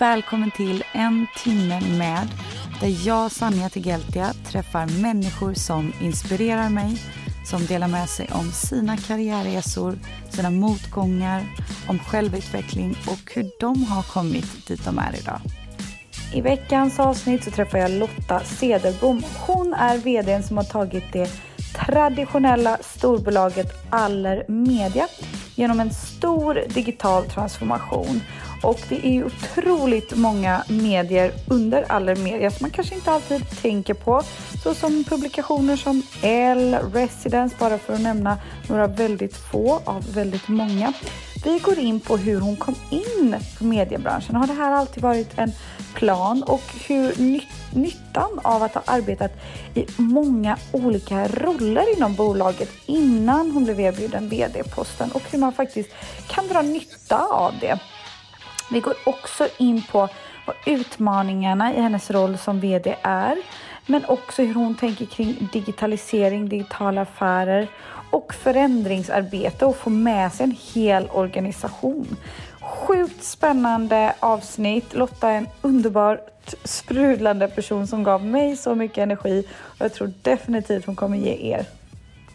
Välkommen till En timme med där jag, Sanja Tegeltia, träffar människor som inspirerar mig, som delar med sig om sina karriärresor, sina motgångar, om självutveckling och hur de har kommit dit de är idag. I veckans avsnitt så träffar jag Lotta Cederbom. Hon är vdn som har tagit det traditionella storbolaget Aller Media genom en stor digital transformation. Och det är ju otroligt många medier under Aller Media som man kanske inte alltid tänker på. Såsom publikationer som L, Residence, bara för att nämna några väldigt få av väldigt många. Vi går in på hur hon kom in på mediebranschen. Har det här alltid varit en plan och hur nytt, nyttan av att ha arbetat i många olika roller inom bolaget innan hon blev erbjuden vd-posten och hur man faktiskt kan dra nytta av det. Vi går också in på vad utmaningarna i hennes roll som VD är, men också hur hon tänker kring digitalisering, digitala affärer och förändringsarbete och få med sig en hel organisation. Sjukt spännande avsnitt. Lotta är en underbar sprudlande person som gav mig så mycket energi och jag tror definitivt hon kommer ge er.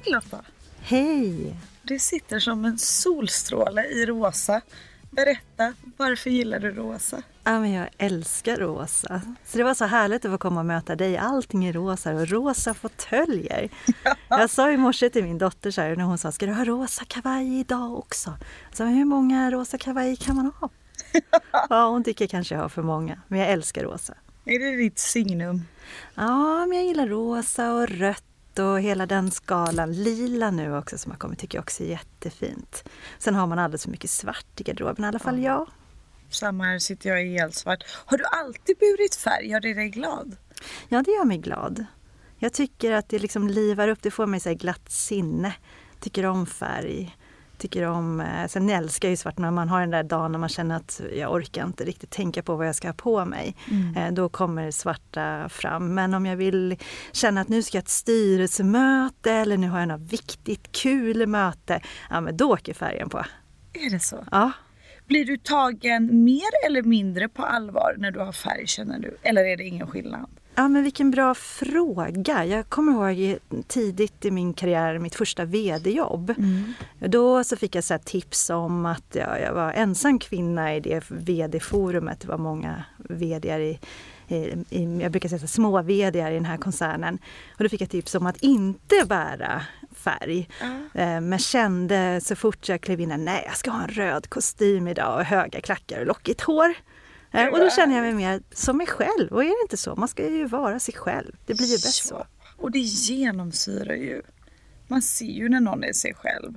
Lotta. Hej! Du sitter som en solstråle i rosa. Berätta, varför gillar du rosa? Ja, men jag älskar rosa. Så det var så härligt att få komma och möta dig. Allting är rosa och rosa fåtöljer. Ja. Jag sa i morse till min dotter så här, när hon sa, ska du ha rosa kavaj idag också? Så hur många rosa kavajer kan man ha? Ja, hon tycker kanske jag har för många, men jag älskar rosa. Är det ditt signum? Ja, men jag gillar rosa och rött och hela den skalan. Lila nu också som har kommit tycker jag också är jättefint. Sen har man alldeles för mycket svart i garderoben, i alla fall jag. Samma här sitter jag i helt svart. Har du alltid burit färg? Gör det dig glad? Ja, det gör mig glad. Jag tycker att det liksom livar upp, det får mig så glatt sinne. Tycker om färg tycker om, eh, sen älskar jag ju svart när man har den där dagen när man känner att jag orkar inte riktigt tänka på vad jag ska ha på mig. Mm. Eh, då kommer svarta fram. Men om jag vill känna att nu ska jag ett styrelsemöte eller nu har jag något viktigt, kul möte. Ja men då åker färgen på. Är det så? Ja. Blir du tagen mer eller mindre på allvar när du har färg känner du? Eller är det ingen skillnad? Ja, men vilken bra fråga. Jag kommer ihåg tidigt i min karriär, mitt första vd-jobb. Mm. Då så fick jag så tips om att ja, jag var ensam kvinna i det vd-forumet. Det var många vd i, i, jag brukar säga små vd i den här koncernen. Och då fick jag tips om att inte bära färg. Mm. Men kände så fort jag klev in, nej jag ska ha en röd kostym idag och höga klackar och lockigt hår. Eh, och då känner jag mig mer som mig själv. Och är det inte så? Man ska ju vara sig själv. Det blir ju bäst så. Och det genomsyrar ju. Man ser ju när någon är sig själv.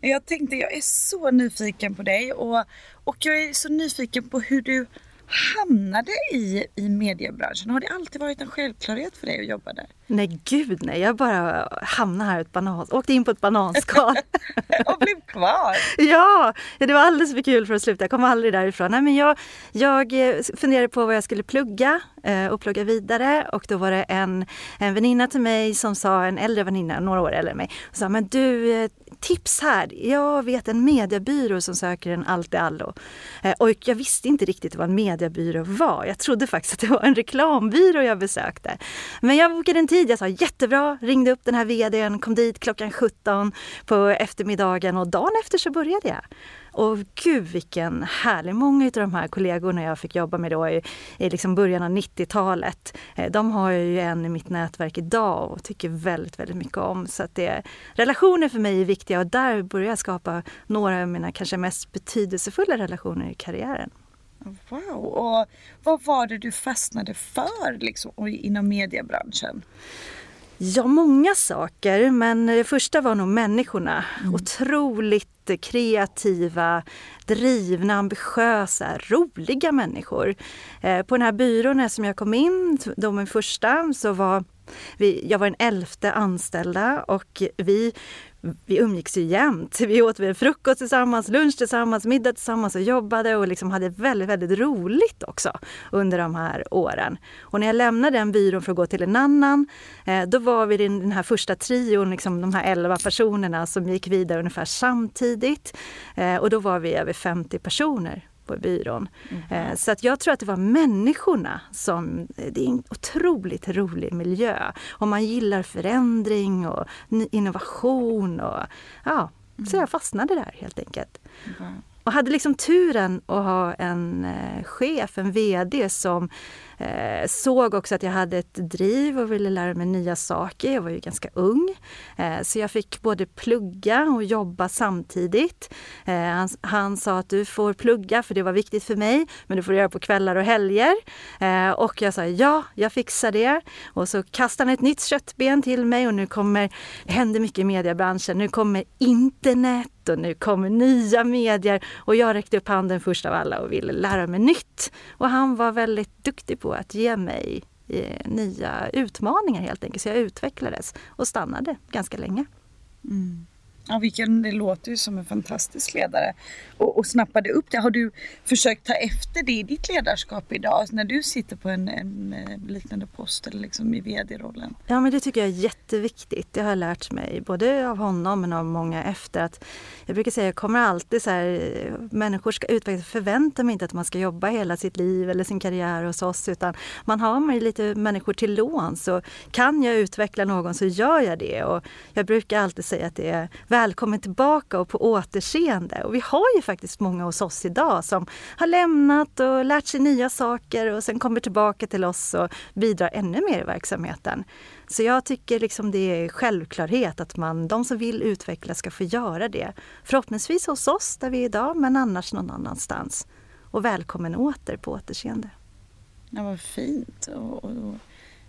Jag tänkte, jag är så nyfiken på dig och, och jag är så nyfiken på hur du hamnade i, i mediebranschen? Har det alltid varit en självklarhet för dig att jobba där? Nej gud nej, jag bara hamnade här, ett banan, åkte in på ett bananskal. och blev kvar? ja, det var alldeles för kul för att sluta. Jag kom aldrig därifrån. Nej, men jag, jag eh, funderade på vad jag skulle plugga eh, och plugga vidare och då var det en, en väninna till mig som sa, en äldre väninna, några år äldre än mig, sa men du eh, tips här. Jag vet en mediebyrå som söker en allt i allo. Eh, och jag visste inte riktigt vad en mediebyrå var. Jag trodde faktiskt att det var en reklambyrå jag besökte. Men jag bokade en tid. Jag sa jättebra, ringde upp den här vdn, kom dit klockan 17 på eftermiddagen och dagen efter så började jag. Och gud vilken härlig, många av de här kollegorna jag fick jobba med då i, i liksom början av 90-talet, eh, de har jag ju en i mitt nätverk idag och tycker väldigt, väldigt mycket om. Så att det, relationer för mig är viktiga och där börjar jag skapa några av mina kanske mest betydelsefulla relationer i karriären. Wow! Och vad var det du fastnade för liksom, inom mediebranschen? Ja, många saker, men det första var nog människorna. Mm. Otroligt kreativa, drivna, ambitiösa, roliga människor. Eh, på den här byrån som jag kom in, då min första, så var vi, jag var den elfte anställda och vi vi umgicks ju jämt. Vi åt frukost tillsammans, lunch tillsammans, middag tillsammans och jobbade och liksom hade väldigt, väldigt roligt också under de här åren. Och när jag lämnade den byrån för att gå till en annan, eh, då var vi den här första trion, liksom de här elva personerna som gick vidare ungefär samtidigt. Eh, och då var vi över 50 personer på byrån. Mm. Så att jag tror att det var människorna som... Det är en otroligt rolig miljö. Och man gillar förändring och innovation. Och, ja, mm. Så jag fastnade där helt enkelt. Mm. Och hade liksom turen att ha en eh, chef, en VD som Eh, såg också att jag hade ett driv och ville lära mig nya saker. Jag var ju ganska ung. Eh, så jag fick både plugga och jobba samtidigt. Eh, han, han, sa att du får plugga för det var viktigt för mig, men du får göra på kvällar och helger. Eh, och jag sa ja, jag fixar det. Och så kastade han ett nytt köttben till mig och nu kommer, det händer mycket i mediebranschen. Nu kommer internet och nu kommer nya medier. Och jag räckte upp handen först av alla och ville lära mig nytt. Och han var väldigt duktig på att ge mig eh, nya utmaningar helt enkelt. Så jag utvecklades och stannade ganska länge. Mm. Ja, vilken, det låter ju som en fantastisk ledare. Och, och snappade upp det. Har du försökt ta efter det i ditt ledarskap idag? När du sitter på en, en liknande post eller liksom i vd-rollen? Ja, men det tycker jag är jätteviktigt. Det har jag lärt mig både av honom men av många efter. Att jag brukar säga, jag kommer alltid så här, människor ska utvecklas. Förvänta mig inte att man ska jobba hela sitt liv eller sin karriär hos oss. Utan man har man lite människor till lån. Så kan jag utveckla någon så gör jag det. Och jag brukar alltid säga att det är välkommen tillbaka och på återseende. Och vi har ju faktiskt många hos oss idag som har lämnat och lärt sig nya saker och sen kommer tillbaka till oss och bidrar ännu mer i verksamheten. Så jag tycker liksom det är självklarhet att man, de som vill utveckla ska få göra det. Förhoppningsvis hos oss där vi är idag, men annars någon annanstans. Och välkommen åter på återseende. Ja, vad fint. Och, och,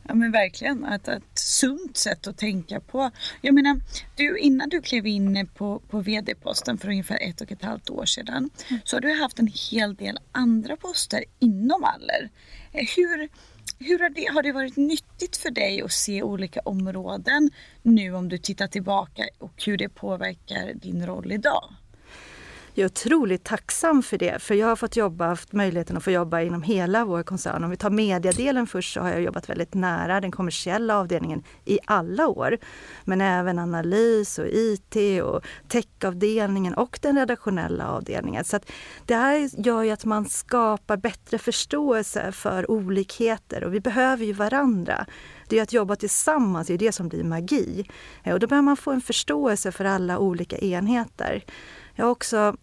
Ja men verkligen, ett, ett sunt sätt att tänka på. Jag menar, du, innan du klev in på, på VD-posten för ungefär ett och ett halvt år sedan mm. så har du haft en hel del andra poster inom Aller. Eh, hur, hur har, det, har det varit nyttigt för dig att se olika områden nu om du tittar tillbaka och hur det påverkar din roll idag? Jag är otroligt tacksam för det. För jag har fått jobba, haft möjligheten att få jobba inom hela vår koncern. Om vi tar mediedelen först så har jag jobbat väldigt nära den kommersiella avdelningen i alla år. Men även analys och IT och techavdelningen och den redaktionella avdelningen. Så det här gör ju att man skapar bättre förståelse för olikheter och vi behöver ju varandra. Det är att jobba tillsammans, det är det som blir magi. Eh, och då behöver man få en förståelse för alla olika enheter. Jag har också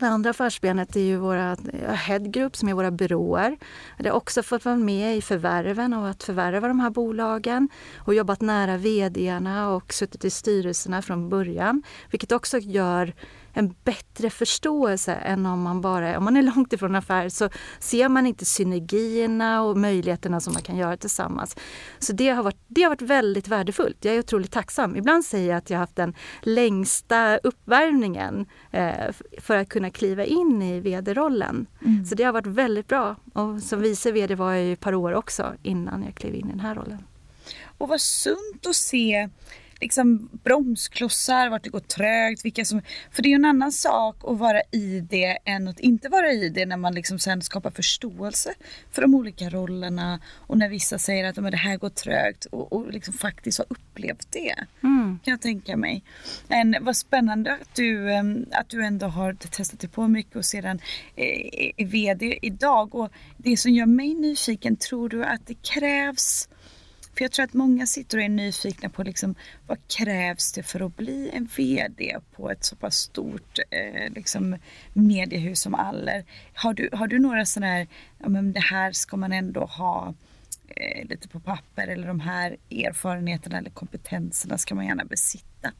det andra affärsbenet är ju våra eh, Head Group som är våra byråer. Jag har också fått vara med i förvärven och att förvärva de här bolagen och jobbat nära vdarna och suttit i styrelserna från början. Vilket också gör en bättre förståelse än om man bara om man är långt ifrån affär så ser man inte synergierna och möjligheterna som man kan göra tillsammans. Så det har varit, det har varit väldigt värdefullt. Jag är otroligt tacksam. Ibland säger jag att jag har haft den längsta uppvärmningen eh, för att kunna kliva in i vd-rollen. Mm. Så det har varit väldigt bra. Och som vice vd var jag ett par år också innan jag klev in i den här rollen. Och vad sunt att se liksom bromsklossar, vart det går trögt, vilka som... För det är ju en annan sak att vara i det än att inte vara i det när man liksom sen skapar förståelse för de olika rollerna och när vissa säger att men det här går trögt och, och liksom faktiskt har upplevt det. Mm. Kan jag tänka mig. Men vad spännande att du, att du ändå har testat dig på mycket och sedan är VD idag. Och det som gör mig nyfiken, tror du att det krävs för jag tror att många sitter och är nyfikna på liksom, vad krävs det för att bli en VD på ett så pass stort eh, liksom, mediehus som Aller. Har du, har du några sådana här, ja men det här ska man ändå ha eh, lite på papper eller de här erfarenheterna eller kompetenserna ska man gärna besitta?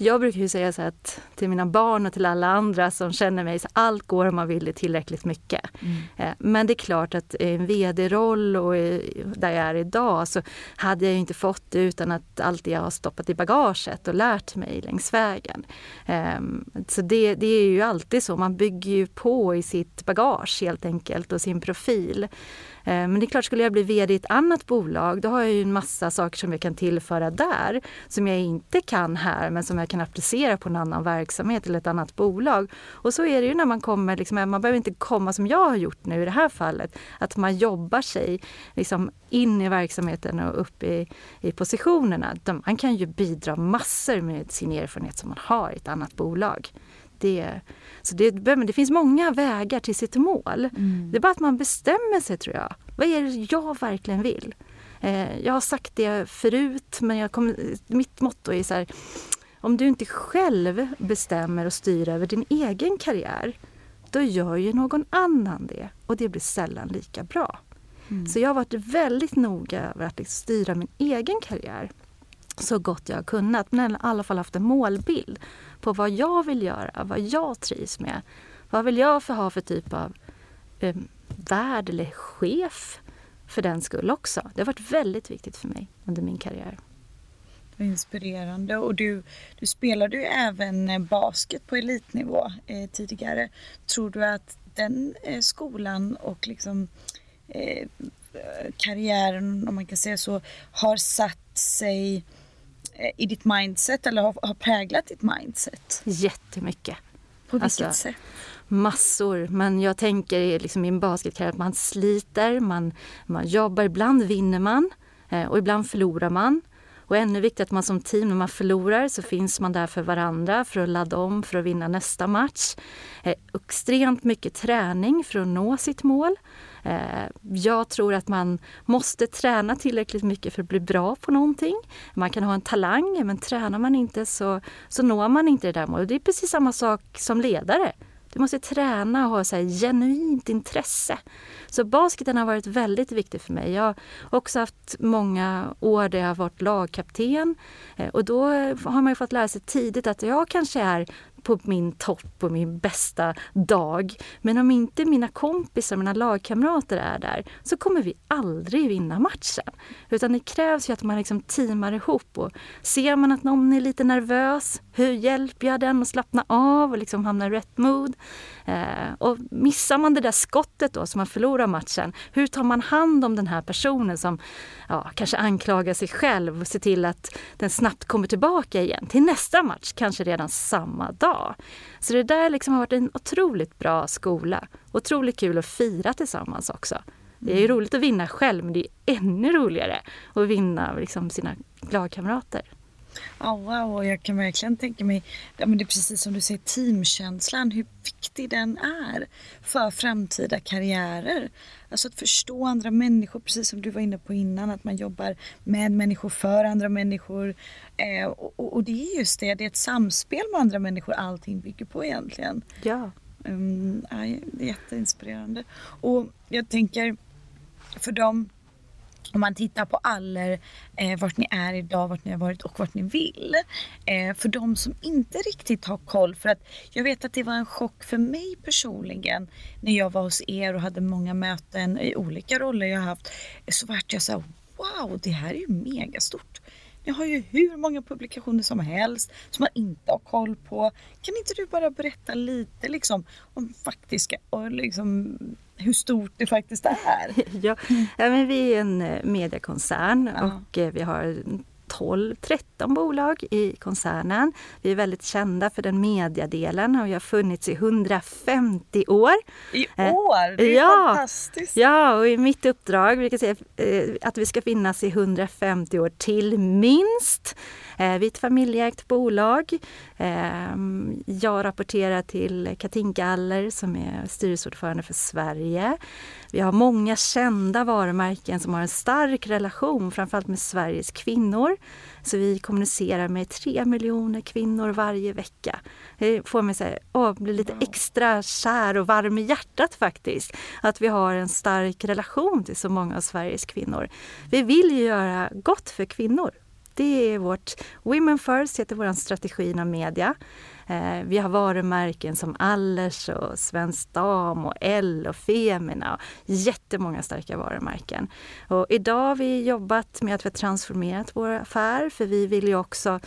Jag brukar ju säga så att till mina barn och till alla andra som känner mig, så allt går om man vill det tillräckligt mycket. Mm. Eh, men det är klart att i en vd-roll och där jag är idag så hade jag inte fått det utan att allt det jag har stoppat i bagaget och lärt mig längs vägen. Ehm, så det, det är ju alltid så, man bygger ju på i sitt bagage helt enkelt och sin profil. Eh, men det är klart, skulle jag bli VD i ett annat bolag då har jag ju en massa saker som jag kan tillföra där som jag inte kan här men som jag kan applicera på en annan verksamhet eller ett annat bolag. Och så är det ju när man kommer, liksom, man behöver inte komma som jag har gjort nu i det här fallet, att man jobbar sig liksom in i verksamheten och upp i, i positionerna. Man kan ju bidra massor med sin erfarenhet som man har i ett annat bolag. Det, så det, det finns många vägar till sitt mål. Mm. Det är bara att man bestämmer sig tror jag. Vad är det jag verkligen vill? Eh, jag har sagt det förut men jag kom, mitt motto är så här, om du inte själv bestämmer och styr över din egen karriär då gör ju någon annan det och det blir sällan lika bra. Mm. Så jag har varit väldigt noga över att liksom styra min egen karriär så gott jag har kunnat, men i alla fall haft en målbild på vad jag vill göra, vad jag trivs med. Vad vill jag för ha för typ av eh, värd eller chef för den skull också. Det har varit väldigt viktigt för mig under min karriär. Inspirerande. Och du, du spelade ju även eh, basket på elitnivå eh, tidigare. Tror du att den eh, skolan och liksom eh, karriären, om man kan säga så, har satt sig Eh, i ditt mindset eller har, har präglat ditt mindset? Jättemycket. På vilket alltså, sätt? Massor. Men jag tänker liksom i en basketkarriär att man sliter, man, man jobbar, ibland vinner man eh, och ibland förlorar man. Och ännu viktigare att man som team, när man förlorar så finns man där för varandra för att ladda om för att vinna nästa match. Eh, extremt mycket träning för att nå sitt mål. Eh, jag tror att man måste träna tillräckligt mycket för att bli bra på någonting. Man kan ha en talang, men tränar man inte så, så når man inte det där målet. Det är precis samma sak som ledare. Du måste träna och ha så här genuint intresse. Så basketen har varit väldigt viktig för mig. Jag har också haft många år där jag har varit lagkapten. Eh, och då har man fått lära sig tidigt att jag kanske är på min topp och min bästa dag. Men om inte mina kompisar, mina lagkamrater är där så kommer vi aldrig vinna matchen. Utan det krävs ju att man liksom teamar ihop. Och ser man att någon är lite nervös, hur hjälper jag den att slappna av och liksom hamna i rätt mood? Eh, och missar man det där skottet då så man förlorar matchen, hur tar man hand om den här personen som ja, kanske anklagar sig själv och ser till att den snabbt kommer tillbaka igen till nästa match, kanske redan samma dag. Så det där liksom har varit en otroligt bra skola. Otroligt kul att fira tillsammans också. Det är ju mm. roligt att vinna själv men det är ännu roligare att vinna liksom sina lagkamrater. Oh, wow, och jag kan verkligen tänka mig, ja, men det är precis som du säger, teamkänslan, hur viktig den är för framtida karriärer. Alltså att förstå andra människor, precis som du var inne på innan, att man jobbar med människor, för andra människor. Eh, och, och, det är just det, det är ett samspel med andra människor allting bygger på egentligen. Ja. Um, ja, det är jätteinspirerande. Och jag tänker, för dem om man tittar på aller, eh, vart ni är idag, vart ni har varit och vart ni vill. Eh, för de som inte riktigt har koll, för att jag vet att det var en chock för mig personligen när jag var hos er och hade många möten i olika roller jag haft. Så vart jag så här, wow, det här är ju megastort. Ni har ju hur många publikationer som helst som man inte har koll på. Kan inte du bara berätta lite liksom om faktiska och liksom hur stort det faktiskt är. ja, men vi är en eh, mediekoncern ja. och eh, vi har 12-13 bolag i koncernen. Vi är väldigt kända för den mediadelen och vi har funnits i 150 år. I eh, år? Det är ja, fantastiskt! Ja, och i mitt uppdrag brukar säga att vi ska finnas i 150 år till minst. Eh, vi är ett familjeägt bolag. Ehm, jag rapporterar till Katinka Aller som är styrelseordförande för Sverige. Vi har många kända varumärken som har en stark relation framförallt med Sveriges kvinnor. Så vi kommunicerar med tre miljoner kvinnor varje vecka. Det får mig att bli lite extra kär och varm i hjärtat faktiskt. Att vi har en stark relation till så många av Sveriges kvinnor. Vi vill ju göra gott för kvinnor Det är vårt Women First, heter vår strategi inom media. Eh, vi har varumärken som Allers och Svensk Dam och L och Femina. Och jättemånga starka varumärken. Och idag har vi jobbat med att vi har transformerat vår affär för vi vill ju också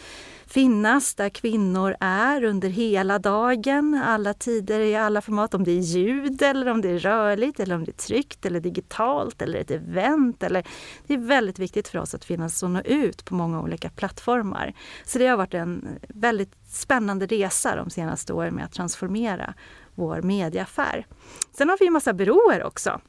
finnas där kvinnor är under hela dagen, alla tider, i alla format. Om det är ljud eller om det är rörligt eller om det är tryckt eller digitalt eller ett event. Eller, det är väldigt viktigt för oss att finnas och nå ut på många olika plattformar. Så det har varit en väldigt spännande resa de senaste åren med att transformera vår medieaffär. Sen har vi en massa byråer också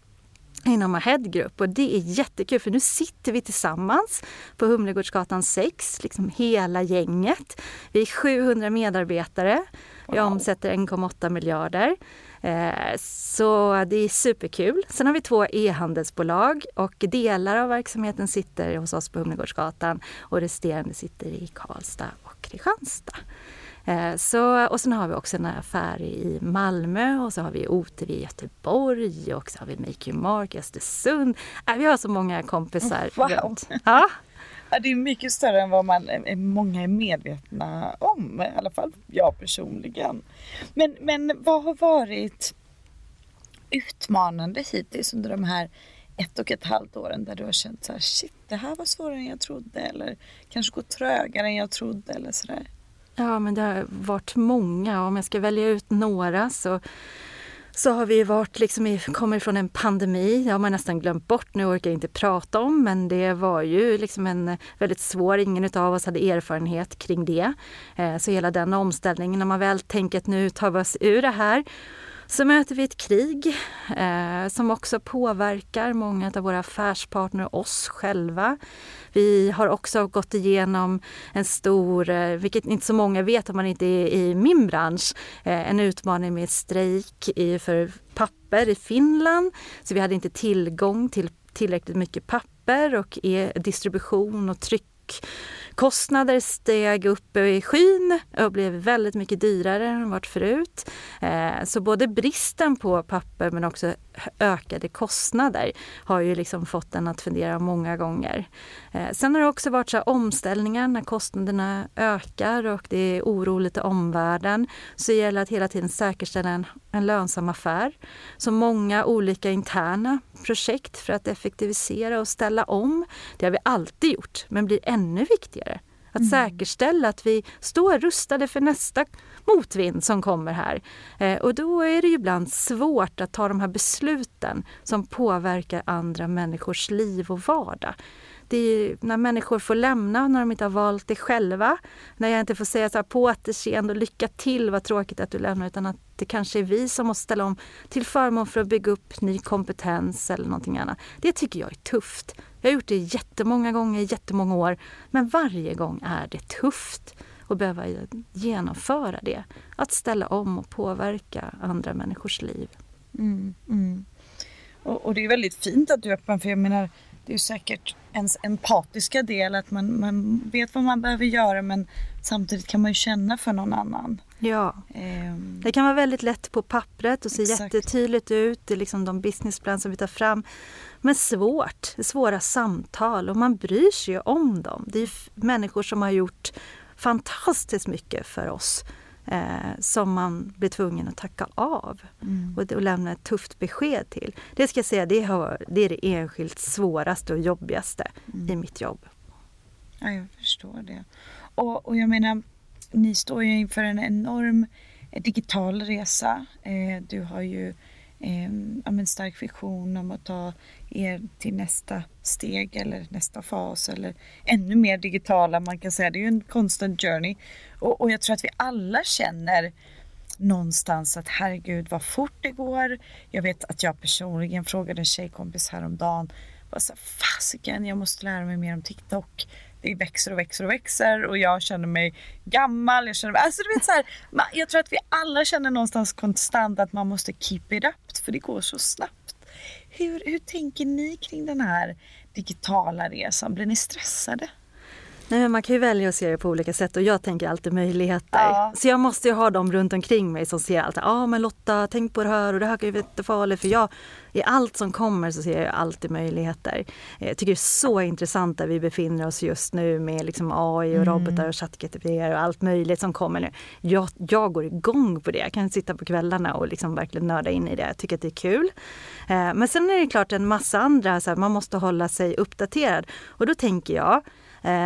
inom Ahead Group och det är jättekul för nu sitter vi tillsammans på Humlegårdsgatan 6, liksom hela gänget. Vi är 700 medarbetare, vi omsätter 1,8 miljarder. Eh, så det är superkul. Sen har vi två e-handelsbolag och delar av verksamheten sitter hos oss på Humlegårdsgatan och resterande sitter i Karlstad och Kristianstad. Eh, så, och sen har vi också en affär i Malmö och så har vi Oter i Göteborg och så har vi Make You Mark i Östersund. Äh, vi har så många kompisar wow. runt. Ja. Ja, det är mycket större än vad man, många är medvetna om, i alla fall jag personligen. Men, men vad har varit utmanande hittills under de här ett och ett halvt åren där du har känt så här, shit, det här var svårare än jag trodde eller kanske gått trögare än jag trodde eller sådär? Ja, men det har varit många. Om jag ska välja ut några så så har vi varit liksom kommer från en pandemi, det har man nästan glömt bort, nu orkar jag inte prata om, men det var ju liksom en väldigt svår, ingen av oss hade erfarenhet kring det. Eh, så hela den omställningen, när man väl tänker att nu tar vi oss ur det här så möter vi ett krig eh, som också påverkar många av våra affärspartner och oss själva. Vi har också gått igenom en stor, eh, vilket inte så många vet om man inte är i min bransch, eh, en utmaning med strejk i, för papper i Finland. Så vi hade inte tillgång till tillräckligt mycket papper och e distribution och tryck Kostnader steg upp i skyn och blev väldigt mycket dyrare än varit förut. Eh, så både bristen på papper men också ökade kostnader har ju liksom fått en att fundera många gånger. Eh, sen har det också varit så omställningar när kostnaderna ökar och det är oroligt i omvärlden. Så det gäller att hela tiden säkerställa en, en lönsam affär. Så många olika interna projekt för att effektivisera och ställa om. Det har vi alltid gjort, men blir ännu viktigare. Att mm. säkerställa att vi står rustade för nästa motvind som kommer här. Eh, och då är det ibland svårt att ta de här besluten som påverkar andra människors liv och vardag. Det är när människor får lämna när de inte har valt det själva. När jag inte får säga så här, på återseende och lycka till, vad tråkigt att du lämnar. Utan att det kanske är vi som måste ställa om till förmån för att bygga upp ny kompetens eller någonting annat. Det tycker jag är tufft. Jag har gjort det jättemånga gånger, jättemånga år. Men varje gång är det tufft att behöva genomföra det. Att ställa om och påverka andra människors liv. Mm, mm. Och, och, det är väldigt fint att du är öppen för jag menar det är säkert ens empatiska del att man, man vet vad man behöver göra men samtidigt kan man ju känna för någon annan. Ja, um, det kan vara väldigt lätt på pappret och se exakt. jättetydligt ut. Det är liksom de businessplan som vi tar fram. Men svårt, svåra samtal och man bryr sig ju om dem. Det är människor som har gjort fantastiskt mycket för oss eh, som man blir tvungen att tacka av mm. och, och, lämna ett tufft besked till. Det ska jag säga, det, har, det är det enskilt svåraste och jobbigaste mm. i mitt jobb. Ja, jag förstår det. Och, och jag menar, ni står ju inför en enorm digital resa. Eh, du har ju eh, men stark vision om att ta er till nästa steg eller nästa fas eller ännu mer digitala. Man kan säga det är ju en constant journey. Och, och jag tror att vi alla känner någonstans att herregud vad fort det går. Jag vet att jag personligen frågade en tjejkompis häromdagen. Fasiken, jag måste lära mig mer om TikTok det växer och växer och växer och jag känner mig gammal. Jag, känner mig, alltså du vet så här, jag tror att vi alla känner någonstans konstant att man måste keep it up för det går så snabbt. Hur, hur tänker ni kring den här digitala resan? Blir ni stressade? Nej, men man kan ju välja att se det på olika sätt och jag tänker alltid möjligheter. Ja. Så jag måste ju ha dem runt omkring mig som ser allt. Ja ah, men Lotta, tänk på det här och det här kan ju vara jättefarligt. För jag, i allt som kommer så ser jag alltid möjligheter. Eh, Jag tycker det är så intressant där vi befinner oss just nu med liksom AI och robotar och ChatGPT och allt möjligt som kommer nu. Jag, jag går igång på det. Jag kan sitta på kvällarna och liksom verkligen nörda in i det. Jag tycker att det är kul. Eh, Men sen är det klart en massa andra, så här, man måste hålla sig uppdaterad. Och då tänker jag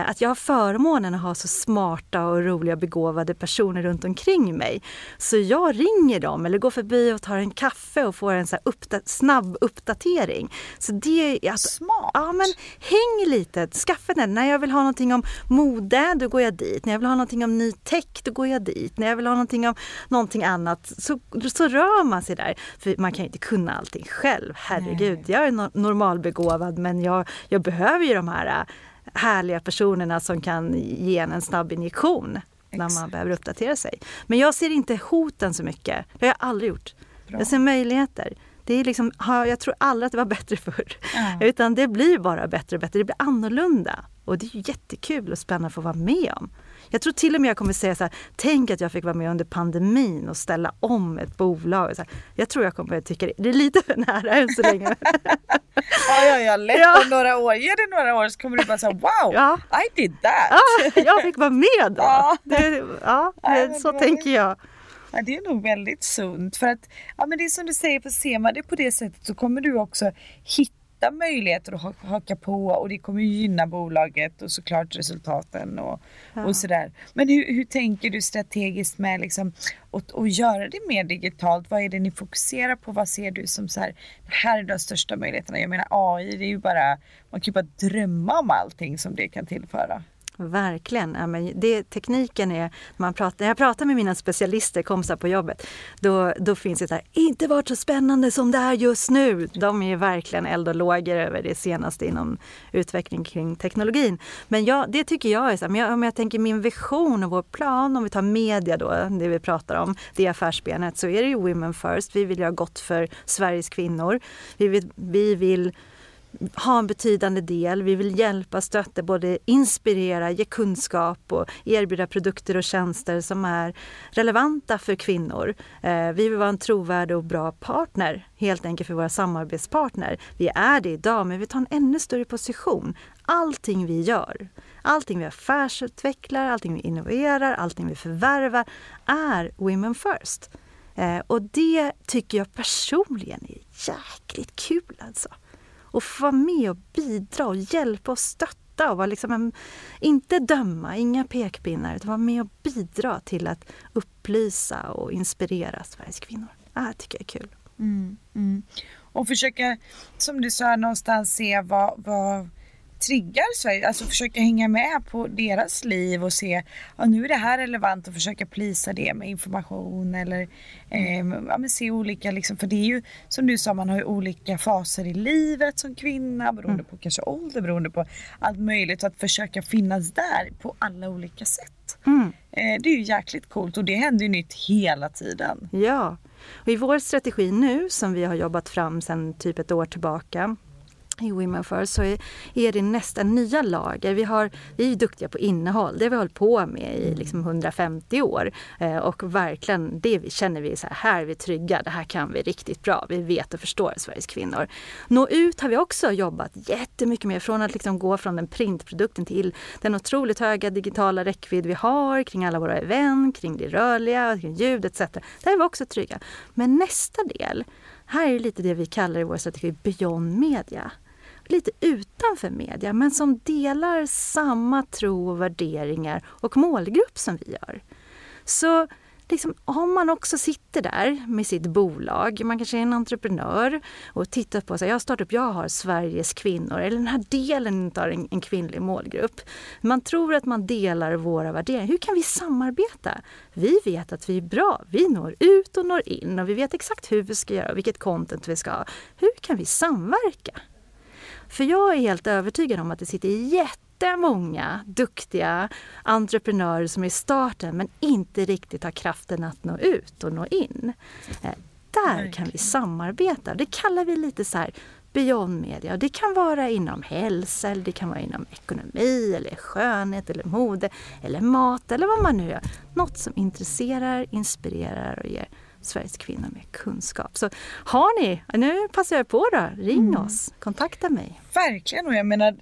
att jag har förmånen att ha så smarta och roliga begåvade personer runt omkring mig. Så jag ringer dem eller går förbi och tar en kaffe och får en så uppda- snabb uppdatering. Så det är att Smart. Ja men häng lite, skaffa den. När jag vill ha någonting om mode, då går jag dit. När jag vill ha någonting om ny tech, då går jag dit. När jag vill ha någonting om någonting annat så, så rör man sig där. För man kan ju inte kunna allting själv. Herregud, jag är no- normalbegåvad men jag, jag behöver ju de här härliga personerna som kan ge en en snabb injektion när man Exakt. behöver uppdatera sig. Men jag ser inte hoten så mycket. Det har jag aldrig gjort. Bra. Jag ser möjligheter. Det är liksom, ja, jag tror aldrig att det var bättre förr. Ja. Utan det blir bara bättre och bättre. Det blir annorlunda. Och det är ju jättekul och spännande att få vara med om. Jag tror till och med jag kommer säga så här, tänk att jag fick vara med under pandemin och ställa om ett bolag. Så här, jag tror jag kommer tycka det, det är lite för nära än så länge. Ja, ja, ja, lätt Ja. om några år. Ge det några år så kommer du bara säga wow, Ja. I did that. ja, jag fick vara med då. Ja. Det, ja, det, så tänker jag. Ja, det är nog väldigt sunt. För att, ja men det är som du säger, ser man det på det sättet så kommer du också hitta möjligheter att ha- haka på och det kommer gynna bolaget och såklart resultaten och, och sådär. Men hur, hur tänker du strategiskt med liksom att, att göra det mer digitalt? Vad är det ni fokuserar på? Vad ser du som så här, det här är de största möjligheterna? Jag menar AI, det är ju bara, man kan ju bara drömma om allting som det kan tillföra. Verkligen. Ja, men det, tekniken är, man pratar, när jag pratar med mina specialister, kompisar på jobbet, då, då finns det så här, inte varit så spännande som det är just nu. De är ju verkligen eld och lågor över det senaste inom utveckling kring teknologin. Men jag, det tycker jag är så här, men jag, om jag tänker min vision och vår plan, om vi tar media då, det vi pratar om, det affärsbenet, så är det ju Women First. Vi vill göra gott för Sveriges kvinnor. Vi vill, vi vill ha en betydande del. Vi vill hjälpa, stötta, både inspirera, ge kunskap och erbjuda produkter och tjänster som är relevanta för kvinnor. Eh, vi vill vara en trovärdig och bra partner, helt enkelt för våra samarbetspartner. Vi är det idag, men vi tar en ännu större position. Allting vi gör, allting vi affärsutvecklar, allting vi innoverar, allting vi förvärvar är Women First. Eh, och det tycker jag personligen är jäkligt kul alltså och få vara med och bidra och hjälpa och stötta och vara liksom en, inte döma, inga pekpinnar, utan vara med och bidra till att upplysa och inspirera Sveriges kvinnor. Det här tycker jag är kul. Mm, mm. Och försöka, som du sa, någonstans se vad, vad triggar Sverige, alltså försöka hänga med på deras liv och se, ja nu är det här relevant och försöka plisa det med information eller eh, ja, men se olika, liksom, för det är ju som du sa, man har ju olika faser i livet som kvinna beroende på kanske ålder, beroende på allt möjligt, så att försöka finnas där på alla olika sätt. Eh, det är ju jäkligt coolt och det händer ju nytt hela tiden. Ja, och i vår strategi nu som vi har jobbat fram sedan typ ett år tillbaka i Women First så är, är det nästan nya lager. Vi, har, vi är duktiga på innehåll, det har vi hållit på med i liksom 150 år. Eh, och verkligen det känner vi så här, här är vi trygga, det här kan vi riktigt bra. Vi vet och förstår Sveriges kvinnor. Nå ut har vi också jobbat jättemycket med, från att liksom gå från den printprodukten till den otroligt höga digitala räckvidd vi har kring alla våra event, kring det rörliga, kring ljud etc. Där är vi också trygga. Men nästa del, här är lite det vi kallar i vår strategi Beyond Media lite utanför media men som delar samma tro och värderingar och målgrupp som vi gör. Så liksom, om man också sitter där med sitt bolag, man kanske är en entreprenör och tittar på, så här, jag har upp, jag har Sveriges kvinnor, eller den här delen av en, en kvinnlig målgrupp. Man tror att man delar våra värderingar. Hur kan vi samarbeta? Vi vet att vi är bra, vi når ut och når in och vi vet exakt hur vi ska göra, vilket content vi ska ha. Hur kan vi samverka? För jag är helt övertygad om att det sitter jättemånga duktiga entreprenörer som är i starten men inte riktigt har kraften att nå ut och nå in. Eh, Där kan vi samarbeta. Det kallar vi lite så här beyond media. Det kan vara inom hälsa, eller det kan vara inom ekonomi, eller skönhet, eller mode, eller mat, eller vad man nu gör. Något som intresserar, inspirerar och ger Sveriges kvinnor mer kunskap. Så har ni, nu passar jag på då, ring mm. oss, kontakta mig. Verkligen och jag menar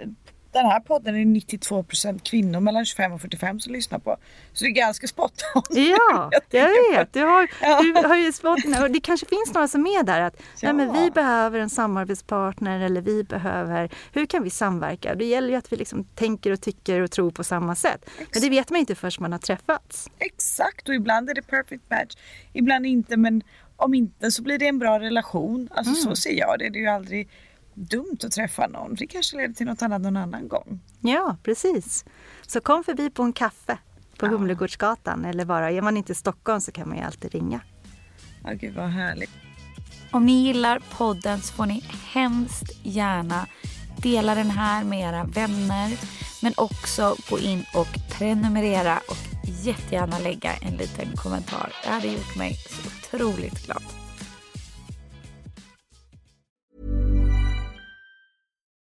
den här podden är 92% kvinnor mellan 25 och 45 som lyssnar på. Så det är ganska spot on. Ja, jag, vet. Du har, ja. du har ju spot och det kanske finns några som är där att ja. nej, men vi behöver en samarbetspartner eller vi behöver, hur kan vi samverka? Det gäller ju att vi liksom tänker och tycker och tror på samma sätt. Exakt. Men det vet man inte förrän man har träffats. Exakt och ibland är det perfect match, ibland inte men om inte så blir det en bra relation. Alltså mm. så ser jag det. Det är ju aldrig dumt att träffa någon. Det kanske leder till något annat någon annan gång. Ja, precis. Så kom förbi på en kaffe på ja. Humlegårdsgatan eller bara, är man inte i Stockholm så kan man ju alltid ringa. Ja, gud vad härligt. Om ni gillar podden så får ni hemskt gärna dela den här med era vänner men också gå in och prenumerera och jättegärna lägga en liten kommentar. Det hade gjort mig så otroligt glad.